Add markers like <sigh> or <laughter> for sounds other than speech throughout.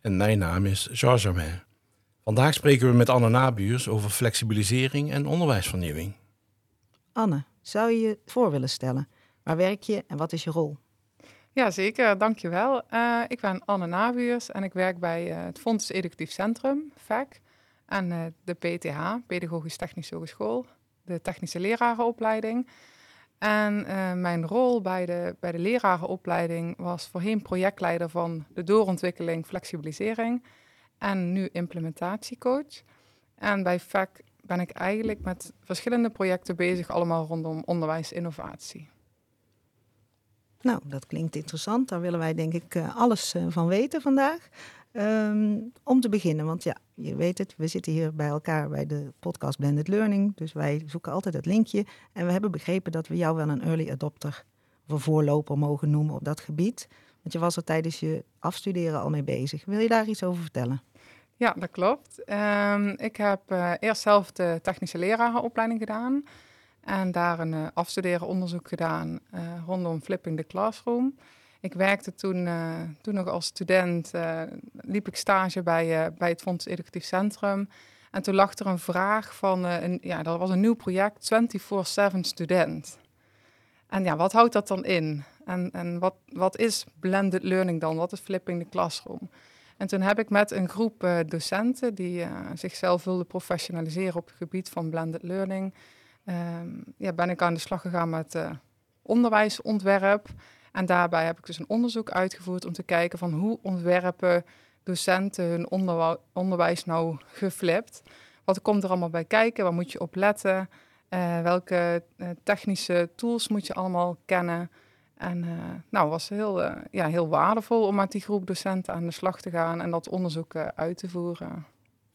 En mijn naam is Georges Germain. Vandaag spreken we met Anne Nabuurs over flexibilisering en onderwijsvernieuwing. Anne, zou je je voor willen stellen? Waar werk je en wat is je rol? Ja, zeker. Dankjewel. Uh, ik ben Anne Nabuurs en ik werk bij uh, het Fonds Educatief Centrum, VEC, en uh, de PTH, Pedagogisch Technische Hogeschool, de technische lerarenopleiding. En uh, mijn rol bij de, bij de lerarenopleiding was voorheen projectleider van de doorontwikkeling flexibilisering en nu implementatiecoach. En bij VEC ben ik eigenlijk met verschillende projecten bezig, allemaal rondom onderwijsinnovatie. Nou, dat klinkt interessant. Daar willen wij denk ik uh, alles uh, van weten vandaag. Um, om te beginnen, want ja, je weet het, we zitten hier bij elkaar bij de podcast Blended Learning. Dus wij zoeken altijd het linkje. En we hebben begrepen dat we jou wel een early adopter of een voorloper mogen noemen op dat gebied. Want je was er tijdens je afstuderen al mee bezig. Wil je daar iets over vertellen? Ja, dat klopt. Um, ik heb uh, eerst zelf de technische lerarenopleiding gedaan. En daar een uh, afstuderen onderzoek gedaan uh, rondom Flipping the Classroom. Ik werkte toen, uh, toen nog als student, uh, liep ik stage bij, uh, bij het Fonds Educatief Centrum. En toen lag er een vraag van, een, ja, dat was een nieuw project, 24-7 student. En ja, wat houdt dat dan in? En, en wat, wat is blended learning dan? Wat is flipping the classroom? En toen heb ik met een groep docenten die zichzelf wilden professionaliseren op het gebied van blended learning, ehm, ja, ben ik aan de slag gegaan met onderwijsontwerp. En daarbij heb ik dus een onderzoek uitgevoerd om te kijken van hoe ontwerpen docenten hun onderwijs nou geflipt. Wat komt er allemaal bij kijken? Waar moet je op letten? Uh, welke uh, technische tools moet je allemaal kennen? En uh, nou, was heel, ja, heel waardevol om met die groep docenten aan de slag te gaan en dat onderzoek uit te voeren.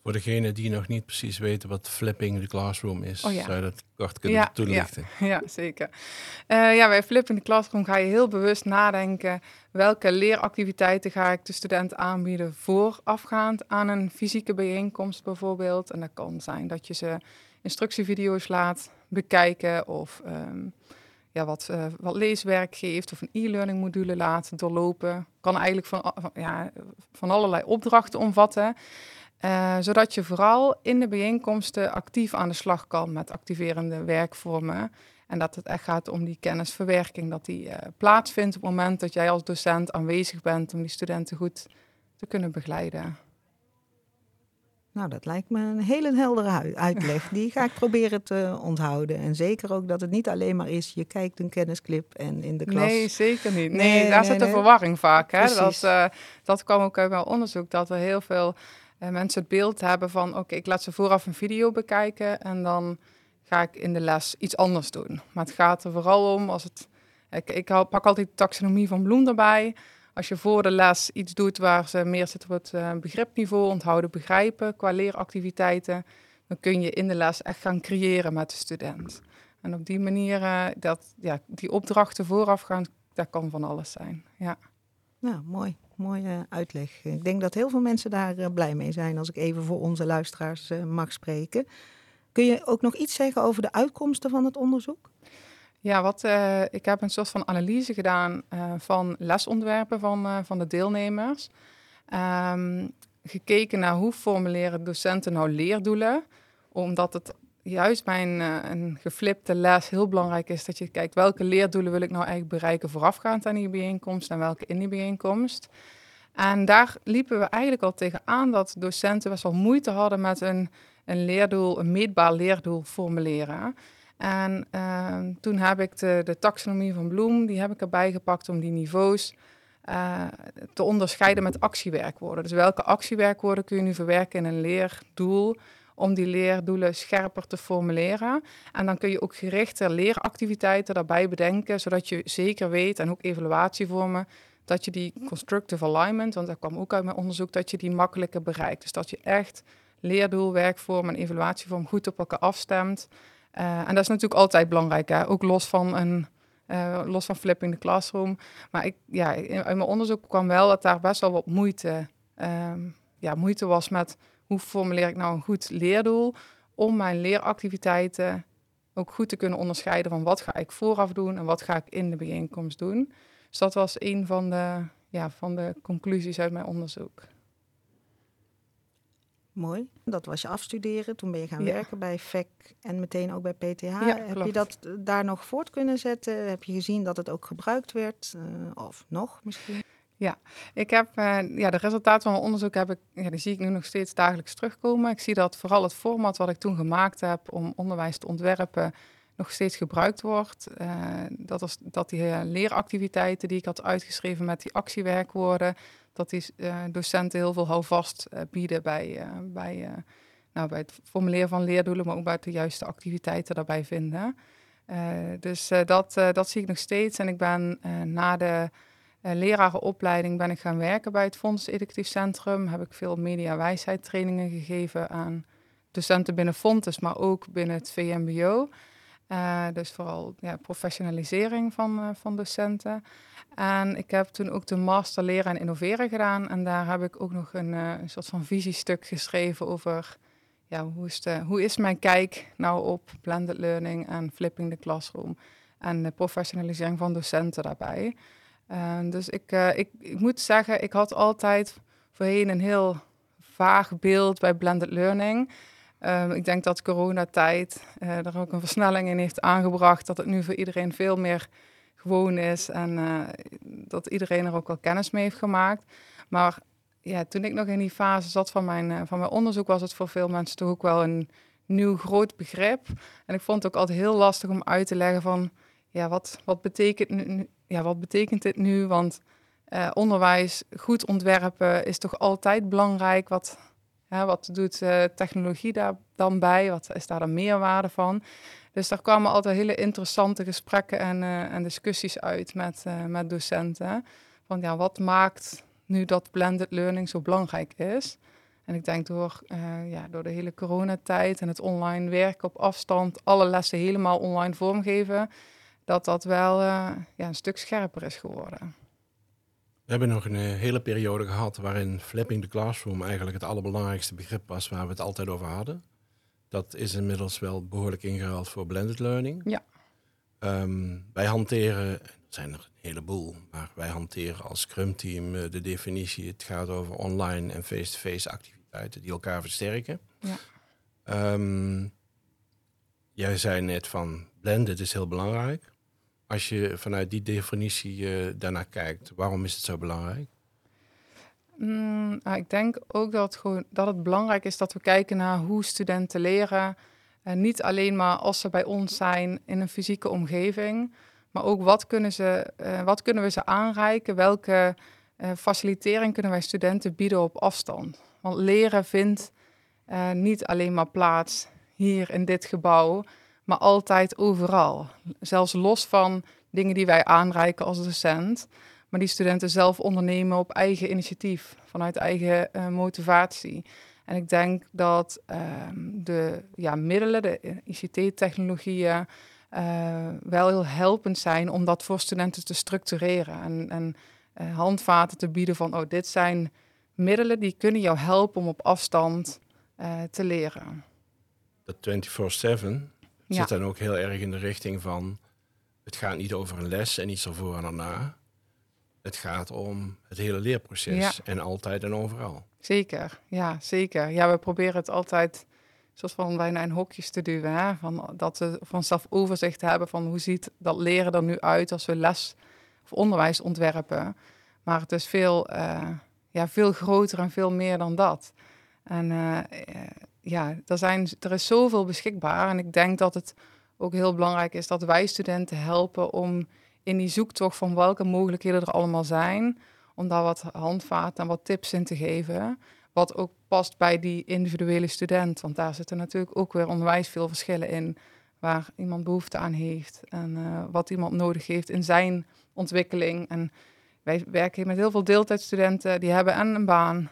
Voor degenen die nog niet precies weten wat flipping the classroom is, oh ja. zou je dat kort kunnen ja, toelichten? Ja, <laughs> ja zeker. Uh, ja, bij flipping the classroom ga je heel bewust nadenken welke leeractiviteiten ga ik de student aanbieden voorafgaand aan een fysieke bijeenkomst bijvoorbeeld. En dat kan zijn dat je ze instructievideo's laat bekijken of um, ja, wat, uh, wat leeswerk geeft of een e-learning module laat doorlopen. Kan eigenlijk van, van, ja, van allerlei opdrachten omvatten. Uh, zodat je vooral in de bijeenkomsten actief aan de slag kan met activerende werkvormen. En dat het echt gaat om die kennisverwerking, dat die uh, plaatsvindt op het moment dat jij als docent aanwezig bent om die studenten goed te kunnen begeleiden. Nou, dat lijkt me een hele heldere uitleg. Die ga ik <laughs> proberen te onthouden. En zeker ook dat het niet alleen maar is, je kijkt een kennisclip en in de klas... Nee, zeker niet. Nee, nee daar nee, zit een nee. verwarring vaak. Hè? Dat, uh, dat kwam ook uit mijn onderzoek, dat er heel veel mensen het beeld hebben van... oké, ik laat ze vooraf een video bekijken en dan ga ik in de les iets anders doen. Maar het gaat er vooral om als het... Ik, ik pak altijd de taxonomie van Bloem erbij. Als je voor de les iets doet waar ze meer zitten op het uh, begripniveau, onthouden, begrijpen qua leeractiviteiten, dan kun je in de les echt gaan creëren met de student. En op die manier, uh, dat, ja, die opdrachten vooraf gaan, dat kan van alles zijn. Ja. Nou, mooi. Mooie uitleg. Ik denk dat heel veel mensen daar uh, blij mee zijn als ik even voor onze luisteraars mag spreken. Kun je ook nog iets zeggen over de uitkomsten van het onderzoek? Ja, wat, uh, ik heb een soort van analyse gedaan van lesontwerpen van, van de deelnemers. Um, gekeken naar hoe formuleren docenten nou leerdoelen. Omdat het juist bij een, een, geflipte les heel belangrijk is dat je kijkt welke leerdoelen wil ik nou eigenlijk bereiken voorafgaand aan die bijeenkomst en welke in die bijeenkomst. En daar liepen we eigenlijk al tegenaan dat docenten best wel moeite hadden met een, een leerdoel, een meetbaar leerdoel formuleren. En uh, toen heb ik de, de, taxonomie van Bloem, die heb ik erbij gepakt om die niveaus uh, te onderscheiden met actiewerkwoorden. Dus welke actiewerkwoorden kun je nu verwerken in een leerdoel om die leerdoelen scherper te formuleren. En dan kun je ook gerichte leeractiviteiten daarbij bedenken, zodat je zeker weet en ook evaluatievormen dat je die constructive alignment, want dat kwam ook uit mijn onderzoek, dat je die makkelijker bereikt. Dus dat je echt leerdoel, werkvorm en evaluatievorm goed op elkaar afstemt. Uh, en dat is natuurlijk altijd belangrijk, hè? ook los van een uh, los van flipping the classroom. Maar ik, ja, in, mijn onderzoek kwam wel dat daar best wel wat moeite, um, ja, moeite was met hoe formuleer ik nou een goed leerdoel om mijn leeractiviteiten ook goed te kunnen onderscheiden van wat ga ik vooraf doen en wat ga ik in de bijeenkomst doen. Dus dat was een van de, ja, van de conclusies uit mijn onderzoek. Mooi. Dat was je afstuderen. Toen ben je gaan werken bij FEC en meteen ook bij PTH. Ja, Heb je dat eh, daar nog voort kunnen zetten? Heb je gezien dat het ook gebruikt werd? Uh, of nog misschien? Ja, ik heb uh, ja, de resultaten van mijn onderzoek heb ik, ja, die zie ik nu nog steeds dagelijks terugkomen. Ik zie dat vooral het format wat ik toen gemaakt heb om onderwijs te ontwerpen nog steeds gebruikt wordt. Uh, dat, was, dat die leeractiviteiten die ik had uitgeschreven met die actiewerkwoorden, dat die docenten heel veel houvast bieden bij, bij, nou, bij het formuleren van leerdoelen, maar ook bij de juiste activiteiten daarbij vinden. dus dat, dat zie ik nog steeds. En ik ben na de lerarenopleiding ben ik gaan werken bij het Fonds Educatief Centrum. Heb ik veel mediawijsheid trainingen gegeven aan docenten binnen Fontes, maar ook binnen het VMBO. Uh, dus vooral ja, professionalisering van, uh, van docenten. En ik heb toen ook de master leren en innoveren gedaan. En daar heb ik ook nog een, een soort van visiestuk geschreven over ja, hoe, is de, hoe is mijn kijk nou op blended learning en flipping the classroom. En de professionalisering van docenten daarbij. Dus ik, ik, ik moet zeggen, ik had altijd voorheen een heel vaag beeld bij blended learning. Um, ik denk dat coronatijd uh, er ook een versnelling in heeft aangebracht. Dat het nu voor iedereen veel meer gewoon is. En uh, dat iedereen er ook wel kennis mee heeft gemaakt. Maar ja, toen ik nog in die fase zat van mijn, van mijn onderzoek, was het voor veel mensen toch ook wel een nieuw groot begrip. En ik vond het ook altijd heel lastig om uit te leggen van ja, wat, wat, betekent, nu, ja, wat betekent dit nu? Want onderwijs goed ontwerpen is toch altijd belangrijk. Wat, wat doet uh, technologie daar dan bij? Wat is daar de meerwaarde van? Dus daar kwamen altijd hele interessante gesprekken en, uh, en discussies uit met, uh, met docenten. Van ja, wat maakt nu dat blended learning zo belangrijk is? En ik denk door, ja, door de hele coronatijd en het online werken op afstand, alle lessen helemaal online vormgeven, dat dat wel ja, een stuk scherper is geworden. We hebben nog een eh, hele periode gehad waarin flipping the classroom eigenlijk het allerbelangrijkste begrip was waar we het altijd over hadden. Dat is inmiddels wel behoorlijk ingehaald voor blended learning. Ja. Um, wij hanteren, er zijn er een heleboel, maar wij hanteren als Scrum team uh, de definitie. Het gaat over online en face-to-face activiteiten die elkaar versterken. Ja. Um, jij zei net van blended is heel belangrijk. Als je vanuit die definitie uh, daarnaar kijkt, waarom is het zo belangrijk? Mm, nou, ik denk ook dat het, gewoon, dat het belangrijk is dat we kijken naar hoe studenten leren. Niet alleen maar als ze bij ons zijn in een fysieke omgeving, maar ook wat kunnen, ze, uh, wat kunnen we ze aanreiken? Welke facilitering kunnen wij studenten bieden op afstand? Want leren vindt niet alleen maar plaats hier in dit gebouw, maar altijd overal. Zelfs los van dingen die wij aanreiken als docent, maar die studenten zelf ondernemen op eigen initiatief, vanuit eigen uh, motivatie. En ik denk dat uh, de ja, middelen, de ICT-technologieën, uh, wel heel helpend zijn om dat voor studenten te structureren en, en uh, handvaten te bieden van, oh, dit zijn middelen die kunnen jou helpen om op afstand te leren. Dat 24-7 zit dan ook heel erg in de richting van... het gaat niet over een les en iets ervoor en erna. Het gaat om het hele leerproces en altijd en overal. Zeker, ja, zeker. Ja, we proberen het altijd zoals van bijna in hokjes te duwen. Hè? Van, dat we vanzelf overzicht hebben van hoe ziet dat leren er nu uit als we les of onderwijs ontwerpen. Maar het is veel, uh, ja, veel groter en veel meer dan dat. En uh, ja, er, zijn, er is zoveel beschikbaar. En ik denk dat het ook heel belangrijk is dat wij studenten helpen om in die zoektocht van welke mogelijkheden er allemaal zijn, om daar wat handvaten en wat tips in te geven. Wat ook past bij die individuele student. Want daar zitten natuurlijk ook weer onwijs veel verschillen in. Waar iemand behoefte aan heeft en uh, wat iemand nodig heeft in zijn ontwikkeling. En wij werken met heel veel deeltijdstudenten. Die hebben en een baan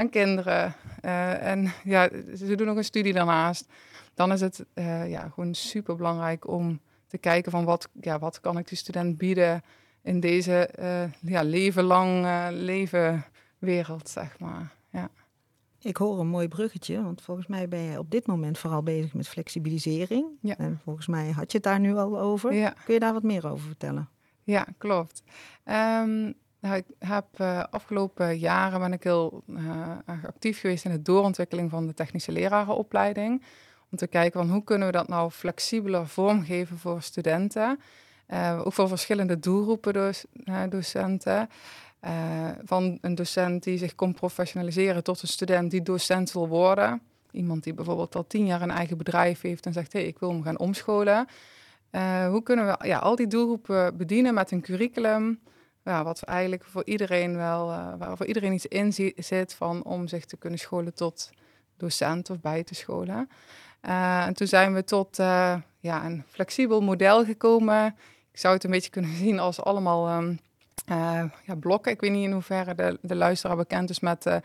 en kinderen. Uh, en ja, ze doen nog een studie daarnaast. Dan is het uh, ja, gewoon super belangrijk om te kijken van wat, ja, wat kan ik die student bieden in deze uh, ja, leven lang levenwereld, zeg maar. Ja. Ik hoor een mooi bruggetje, want volgens mij ben je op dit moment vooral bezig met flexibilisering. Ja. En volgens mij had je het daar nu al over. Ja. Kun je daar wat meer over vertellen? Ja, klopt. Um, nou, ik heb uh, afgelopen jaren ben ik heel uh, actief geweest in de doorontwikkeling van de technische lerarenopleiding. Om te kijken van hoe kunnen we dat nou flexibeler vormgeven voor studenten. Uh, ook voor verschillende doelgroepen dus, docenten. van een docent die zich komt professionaliseren tot een student die docent wil worden. Iemand die bijvoorbeeld al tien jaar een eigen bedrijf heeft en zegt: hé, hey, ik wil hem gaan omscholen. hoe kunnen we ja, al die doelgroepen bedienen met een curriculum ja, wat eigenlijk voor iedereen wel, uh, waar voor iedereen iets in zit van om zich te kunnen scholen tot docent of bij te scholen. Uh, en toen zijn we tot uh, ja, een flexibel model gekomen. Ik zou het een beetje kunnen <laughs> zien als allemaal um, ja, blokken. Ik weet niet in hoeverre de, de luisteraar bekend is met de,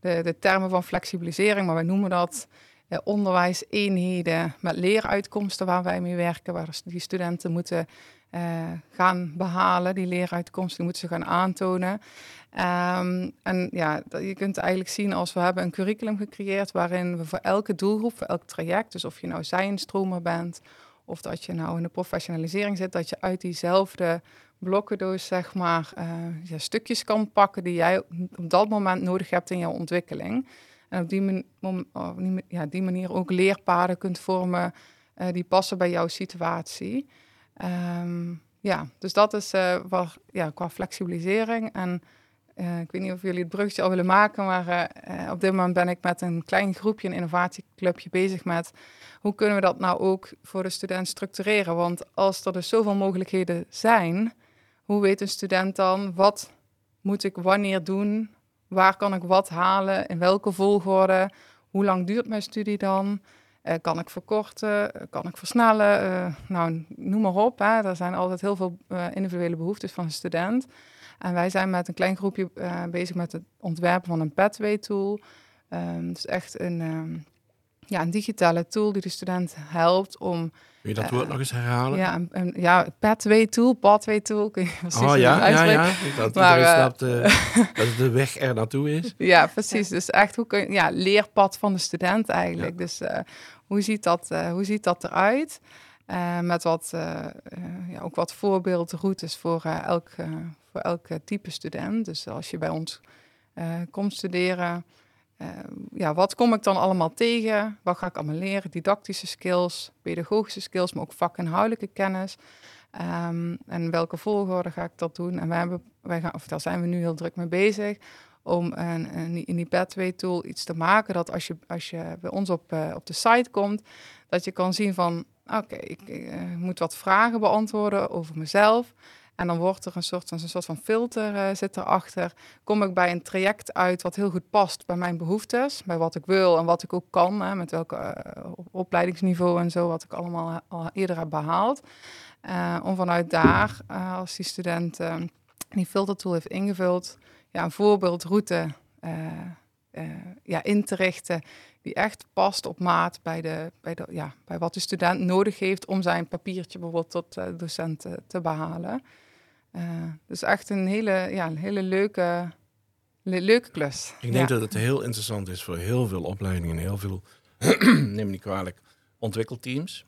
de termen van flexibilisering, maar wij noemen dat onderwijseenheden met leeruitkomsten waar wij mee werken, waar die studenten moeten uh, gaan behalen. Die leeruitkomsten die moeten ze gaan aantonen. Um, en ja, je kunt eigenlijk zien als we hebben een curriculum gecreëerd waarin we voor elke doelgroep, voor elk traject, dus of je nou zijnstromer bent of dat je nou in de professionalisering zit, dat je uit diezelfde blokkendoos zeg maar uh, ja, stukjes kan pakken die jij op dat moment nodig hebt in jouw ontwikkeling. En op die, oh, ja, die manier ook leerpaden kunt vormen uh, die passen bij jouw situatie. Um, ja, dus dat is uh, ja, qua flexibilisering. En uh, ik weet niet of jullie het bruggetje al willen maken, maar uh, op dit moment ben ik met een klein groepje, een innovatieclubje, bezig met hoe kunnen we dat nou ook voor de student structureren. Want als er dus zoveel mogelijkheden zijn, hoe weet een student dan wat moet ik wanneer doen? Waar kan ik wat halen? In welke volgorde? Hoe lang duurt mijn studie dan? Uh, kan ik verkorten? Kan ik versnellen? Uh, nou, noem maar op. Hè. Er zijn altijd heel veel individuele behoeftes van een student. En wij zijn met een klein groepje bezig met het ontwerpen van een Pathway-tool. Um, dus echt een, um, ja, een digitale tool die de student helpt om Kun je dat woord nog eens herhalen? Ja, een, ja pathway tool, pathway tool. Kun je oh ja, ja, ja. Dat maar, uh, snapt uh, <laughs> dat de weg er naartoe is. <laughs> Ja, precies. Dus echt, hoe kun je, ja, leerpad van de student eigenlijk. Dus hoe, ziet dat, hoe ziet dat eruit? met wat, ja, ook wat voorbeeldroutes voor, elk, voor elk type student. Dus als je bij ons komt studeren uh, ja, wat kom ik dan allemaal tegen? Wat ga ik allemaal leren? Didactische skills, pedagogische skills, maar ook vakinhoudelijke kennis. Um, en welke volgorde ga ik dat doen? En wij hebben, wij gaan, of daar zijn we nu heel druk mee bezig om een, in die Pathway tool iets te maken dat als je, als je bij ons op, uh, op de site komt, dat je kan zien van oké, ik, uh, moet wat vragen beantwoorden over mezelf. En dan wordt er een soort, een soort van filter uh, zit erachter. Kom ik bij een traject uit wat heel goed past bij mijn behoeftes, bij wat ik wil en wat ik ook kan, hè, met welke uh, opleidingsniveau en zo, wat ik allemaal al eerder heb behaald. Om vanuit daar, als die student die filtertool heeft ingevuld, ja, een voorbeeldroute ja, in te richten die echt past op maat bij, de, bij, de, ja, bij wat de student nodig heeft om zijn papiertje bijvoorbeeld tot docent te behalen. Uh, dus echt een hele, ja, een hele leuke, le leuke klus. Ik denk dat het heel interessant is voor heel veel opleidingen en heel veel, <clears throat> neem niet kwalijk, ontwikkelteams.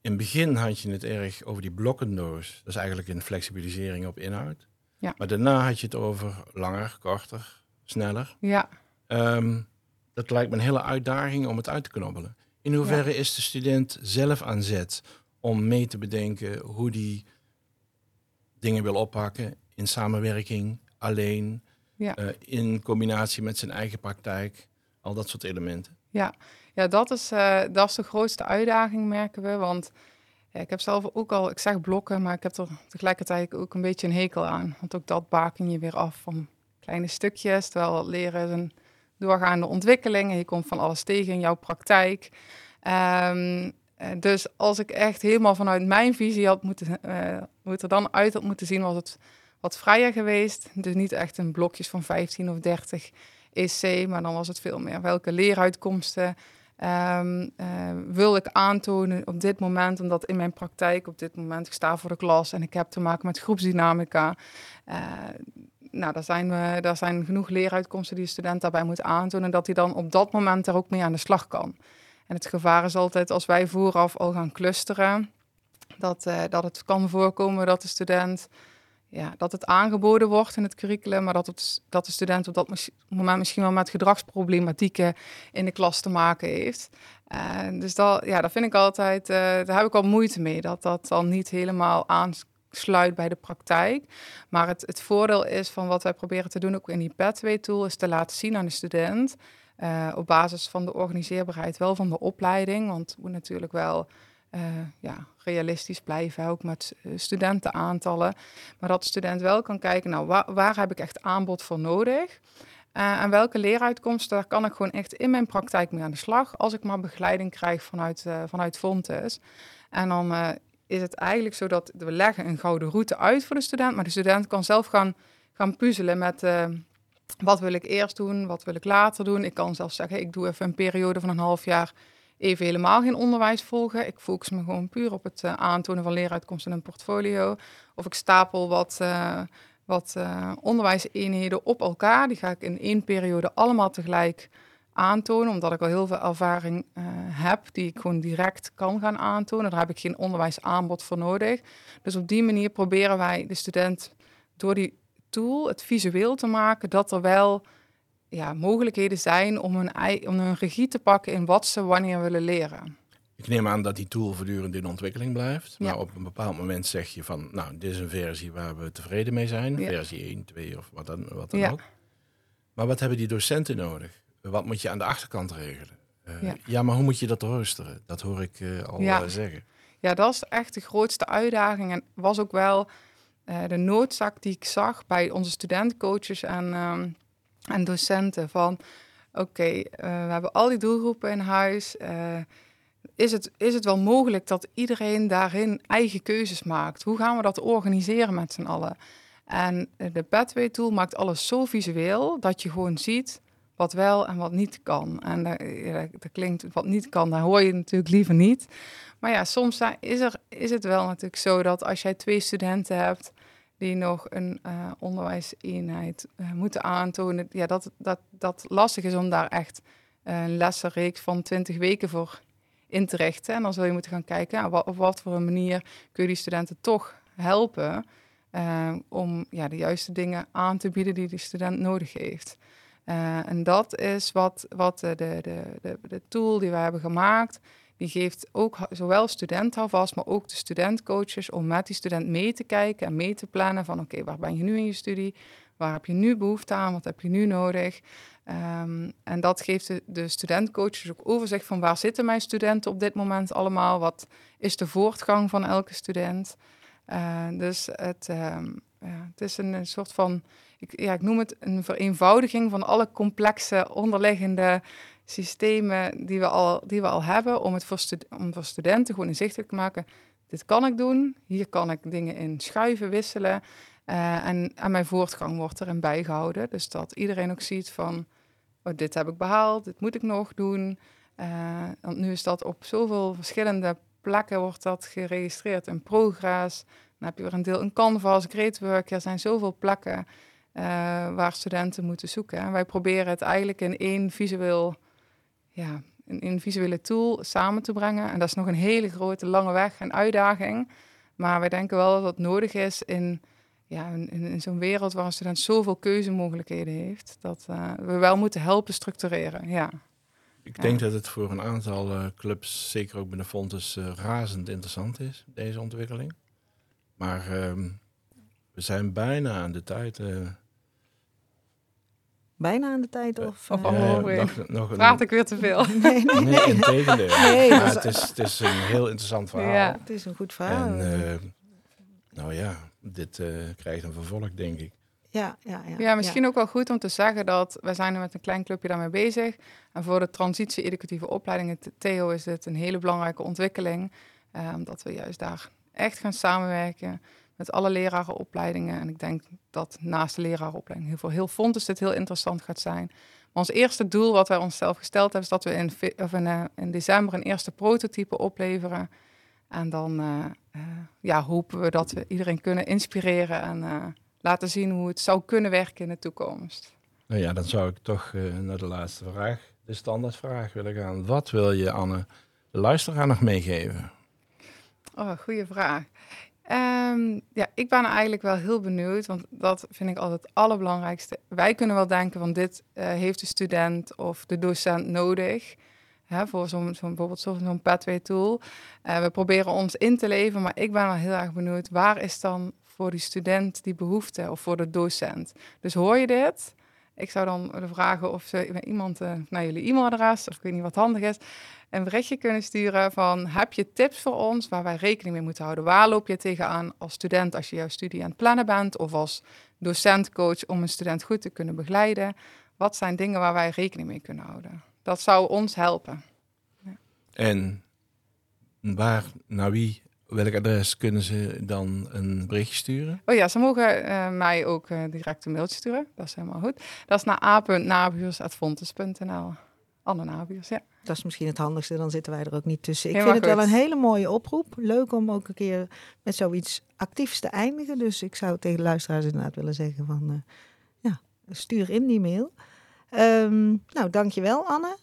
In het begin had je het erg over die blokkendoos. Dat is eigenlijk een flexibilisering op inhoud. Ja. Maar daarna had je het over langer, korter, sneller. Ja. Um, dat lijkt me een hele uitdaging om het uit te knobbelen. In hoeverre is de student zelf aan zet om mee te bedenken hoe die dingen wil oppakken in samenwerking, alleen, ja. uh, in combinatie met zijn eigen praktijk, al dat soort elementen. Ja, ja dat, is, uh, dat is de grootste uitdaging, merken we. Want ja, ik heb zelf ook al, ik zeg blokken, maar ik heb er tegelijkertijd ook een beetje een hekel aan. Want ook dat baken je weer af van kleine stukjes, terwijl leren is een doorgaande ontwikkeling en je komt van alles tegen in jouw praktijk. Um, uh, dus als ik echt helemaal vanuit mijn visie had moeten, uh, hoe het er dan uit had moeten zien, was het wat vrijer geweest. Dus niet echt een blokjes van 15 of 30 EC, maar dan was het veel meer welke leeruitkomsten um, wil ik aantonen op dit moment, omdat in mijn praktijk op dit moment ik sta voor de klas en ik heb te maken met groepsdynamica. Uh, nou, daar zijn, we, daar zijn genoeg leeruitkomsten die de student daarbij moet aantonen, dat hij dan op dat moment er ook mee aan de slag kan. En het gevaar is altijd als wij vooraf al gaan clusteren, dat, uh, dat het kan voorkomen dat de student ja, dat het aangeboden wordt in het curriculum, maar dat, het, dat de student op dat moment misschien wel met gedragsproblematieken in de klas te maken heeft. Uh, dus dat, ja, dat vind ik altijd, uh, daar heb ik al moeite mee, dat dat dan niet helemaal aansluit bij de praktijk. Maar het, het voordeel is van wat wij proberen te doen, ook in die Pathway-tool, is te laten zien aan de student, uh, op basis van de organiseerbaarheid wel van de opleiding, want we natuurlijk wel uh, ja, realistisch blijven, ook met uh, studentenaantallen. Maar dat de student wel kan kijken, nou, waar, heb ik echt aanbod voor nodig? Uh, en welke leeruitkomsten, daar kan ik gewoon echt in mijn praktijk mee aan de slag, als ik maar begeleiding krijg vanuit, vanuit Fontes. En dan is het eigenlijk zo dat we leggen een gouden route uit voor de student, maar de student kan zelf gaan, gaan puzzelen met wat wil ik eerst doen, wat wil ik later doen. Ik kan zelf zeggen, ik doe even een periode van een half jaar even helemaal geen onderwijs volgen. Ik focus me gewoon puur op het uh, aantonen van leeruitkomsten en een portfolio. Of ik stapel wat, uh, wat uh, onderwijseenheden op elkaar. Die ga ik in één periode allemaal tegelijk aantonen, omdat ik al heel veel ervaring heb die ik gewoon direct kan gaan aantonen. Daar heb ik geen onderwijsaanbod voor nodig. Dus op die manier proberen wij de student door die tool het visueel te maken dat er wel ja, mogelijkheden zijn om hun, om hun regie te pakken in wat ze wanneer willen leren. Ik neem aan dat die tool voortdurend in ontwikkeling blijft. Maar op een bepaald moment zeg je van, nou, dit is een versie waar we tevreden mee zijn. Versie 1, 2 of wat dan, wat dan ook. Maar wat hebben die docenten nodig? Wat moet je aan de achterkant regelen? Uh, ja. maar hoe moet je dat roosteren? Dat hoor ik uh, al uh, zeggen. Ja, dat is echt de grootste uitdaging. En was ook wel de noodzaak die ik zag bij onze studentcoaches en ehm, en docenten van oké, eh, we hebben al die doelgroepen in huis. Uh, is, het, is het wel mogelijk dat iedereen daarin eigen keuzes maakt? Hoe gaan we dat organiseren met z'n allen? En de Pathway Tool maakt alles zo visueel dat je gewoon ziet wat wel en wat niet kan. En dat, dat klinkt wat niet kan, daar hoor je natuurlijk liever niet. Maar ja, soms is, er, is het wel natuurlijk zo dat als jij twee studenten hebt die nog een uh, onderwijseenheid uh, moeten aantonen. Ja, dat, dat, dat lastig is om daar echt een lessenreeks van 20 weken voor in te richten. En dan zul je moeten gaan kijken ja, op wat voor een manier kun je die studenten toch helpen om ja, de juiste dingen aan te bieden die de student nodig heeft. en dat is wat, wat de, de, de, de tool die we hebben gemaakt, die geeft ook zowel studenten alvast, maar ook de studentcoaches om met die student mee te kijken en mee te plannen van oké, waar ben je nu in je studie? Waar heb je nu behoefte aan? Wat heb je nu nodig? Um, en dat geeft de, de studentcoaches ook overzicht van waar zitten mijn studenten op dit moment allemaal? Wat is de voortgang van elke student? Uh, dus het, um, ja, het is een, een soort van, ik, ja, ik noem het een vereenvoudiging van alle complexe onderliggende systemen die we al, die we al hebben om het voor, om voor studenten gewoon inzichtelijk te maken. Dit kan ik doen, hier kan ik dingen in schuiven, wisselen. Uh, en, mijn voortgang wordt erin bijgehouden. Dus dat iedereen ook ziet van, oh, dit heb ik behaald, dit moet ik nog doen. Uh, want nu is dat op zoveel verschillende plekken wordt dat geregistreerd in Progress. Dan heb je weer een deel in Canvas, Greatwork. Er zijn zoveel plekken uh, waar studenten moeten zoeken. En wij proberen het eigenlijk in één visueel ja, een, een visuele tool samen te brengen. En dat is nog een hele grote, lange weg en uitdaging. Maar wij denken wel dat dat nodig is in, ja, in, in zo'n wereld waar een student zoveel keuzemogelijkheden heeft, dat uh, we wel moeten helpen structureren. Ja. Ik denk dat het voor een aantal uh, clubs, zeker ook binnen Fontes, uh, razend interessant is, deze ontwikkeling. Maar ehm, we zijn bijna aan de tijd bijna aan de tijd? Eh, of, of uh, nog, nog Praat ik weer te veel? <laughs> nee, nee. nee in tegendeel. <laughs> Nee, het, is, het is een heel interessant verhaal. Ja, het is een goed verhaal. En, uh, nou ja, dit uh, krijgt een vervolg, denk ik. Ja, ja, ja. ja misschien ook wel goed om te zeggen dat wij zijn er met een klein clubje daarmee bezig. En voor de transitie-educatieve opleidingen, Theo, is dit een hele belangrijke ontwikkeling. omdat we juist daar echt gaan samenwerken met alle lerarenopleidingen. En ik denk dat naast de lerarenopleiding voor heel Fontes dit heel interessant gaat zijn. Maar ons eerste doel wat wij onszelf gesteld hebben, is dat we in, of in, uh, in december een eerste prototype opleveren. En dan uh, ja, hopen we dat we iedereen kunnen inspireren en laten zien hoe het zou kunnen werken in de toekomst. Nou ja, dan zou ik toch naar de laatste vraag, de standaardvraag willen gaan. Wat wil je, Anne, de luisteraar nog meegeven? Oh, goede vraag. Um, ja, ik ben eigenlijk wel heel benieuwd, want dat vind ik altijd het allerbelangrijkste. Wij kunnen wel denken van dit uh, heeft de student of de docent nodig. Hè, voor zo'n zo bijvoorbeeld zo'n pathway tool. Uh, we proberen ons in te leven, maar ik ben wel heel erg benieuwd. Waar is dan voor die student die behoefte of voor de docent? Dus hoor je dit? Ik zou dan vragen of ze iemand uh, naar jullie e-mailadres, of ik weet niet wat handig is, een berichtje kunnen sturen van heb je tips voor ons waar wij rekening mee moeten houden? Waar loop je tegenaan als student als je jouw studie aan het plannen bent of als docent-coach om een student goed te kunnen begeleiden? Wat zijn dingen waar wij rekening mee kunnen houden? Dat zou ons helpen. Ja. En waar, naar wie welk adres kunnen ze dan een berichtje sturen? Oh ja, ze mogen uh, mij ook uh, direct een mailtje sturen. Dat is helemaal goed. Dat is naar a.nabuurs.fontes.nl. Anne Nabuurs, ja. Dat is misschien het handigste, dan zitten wij er ook niet tussen. Ik vind het wel een hele mooie oproep. Leuk om ook een keer met zoiets actiefs te eindigen. Dus ik zou tegen de luisteraars inderdaad willen zeggen van... Uh, ja, stuur in die mail. Um, nou, dankjewel Anne.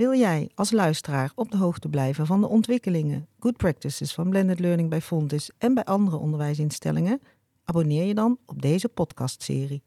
Wil jij als luisteraar op de hoogte blijven van de ontwikkelingen, good practices van blended learning bij Fontis en bij andere onderwijsinstellingen? Abonneer je dan op deze podcastserie.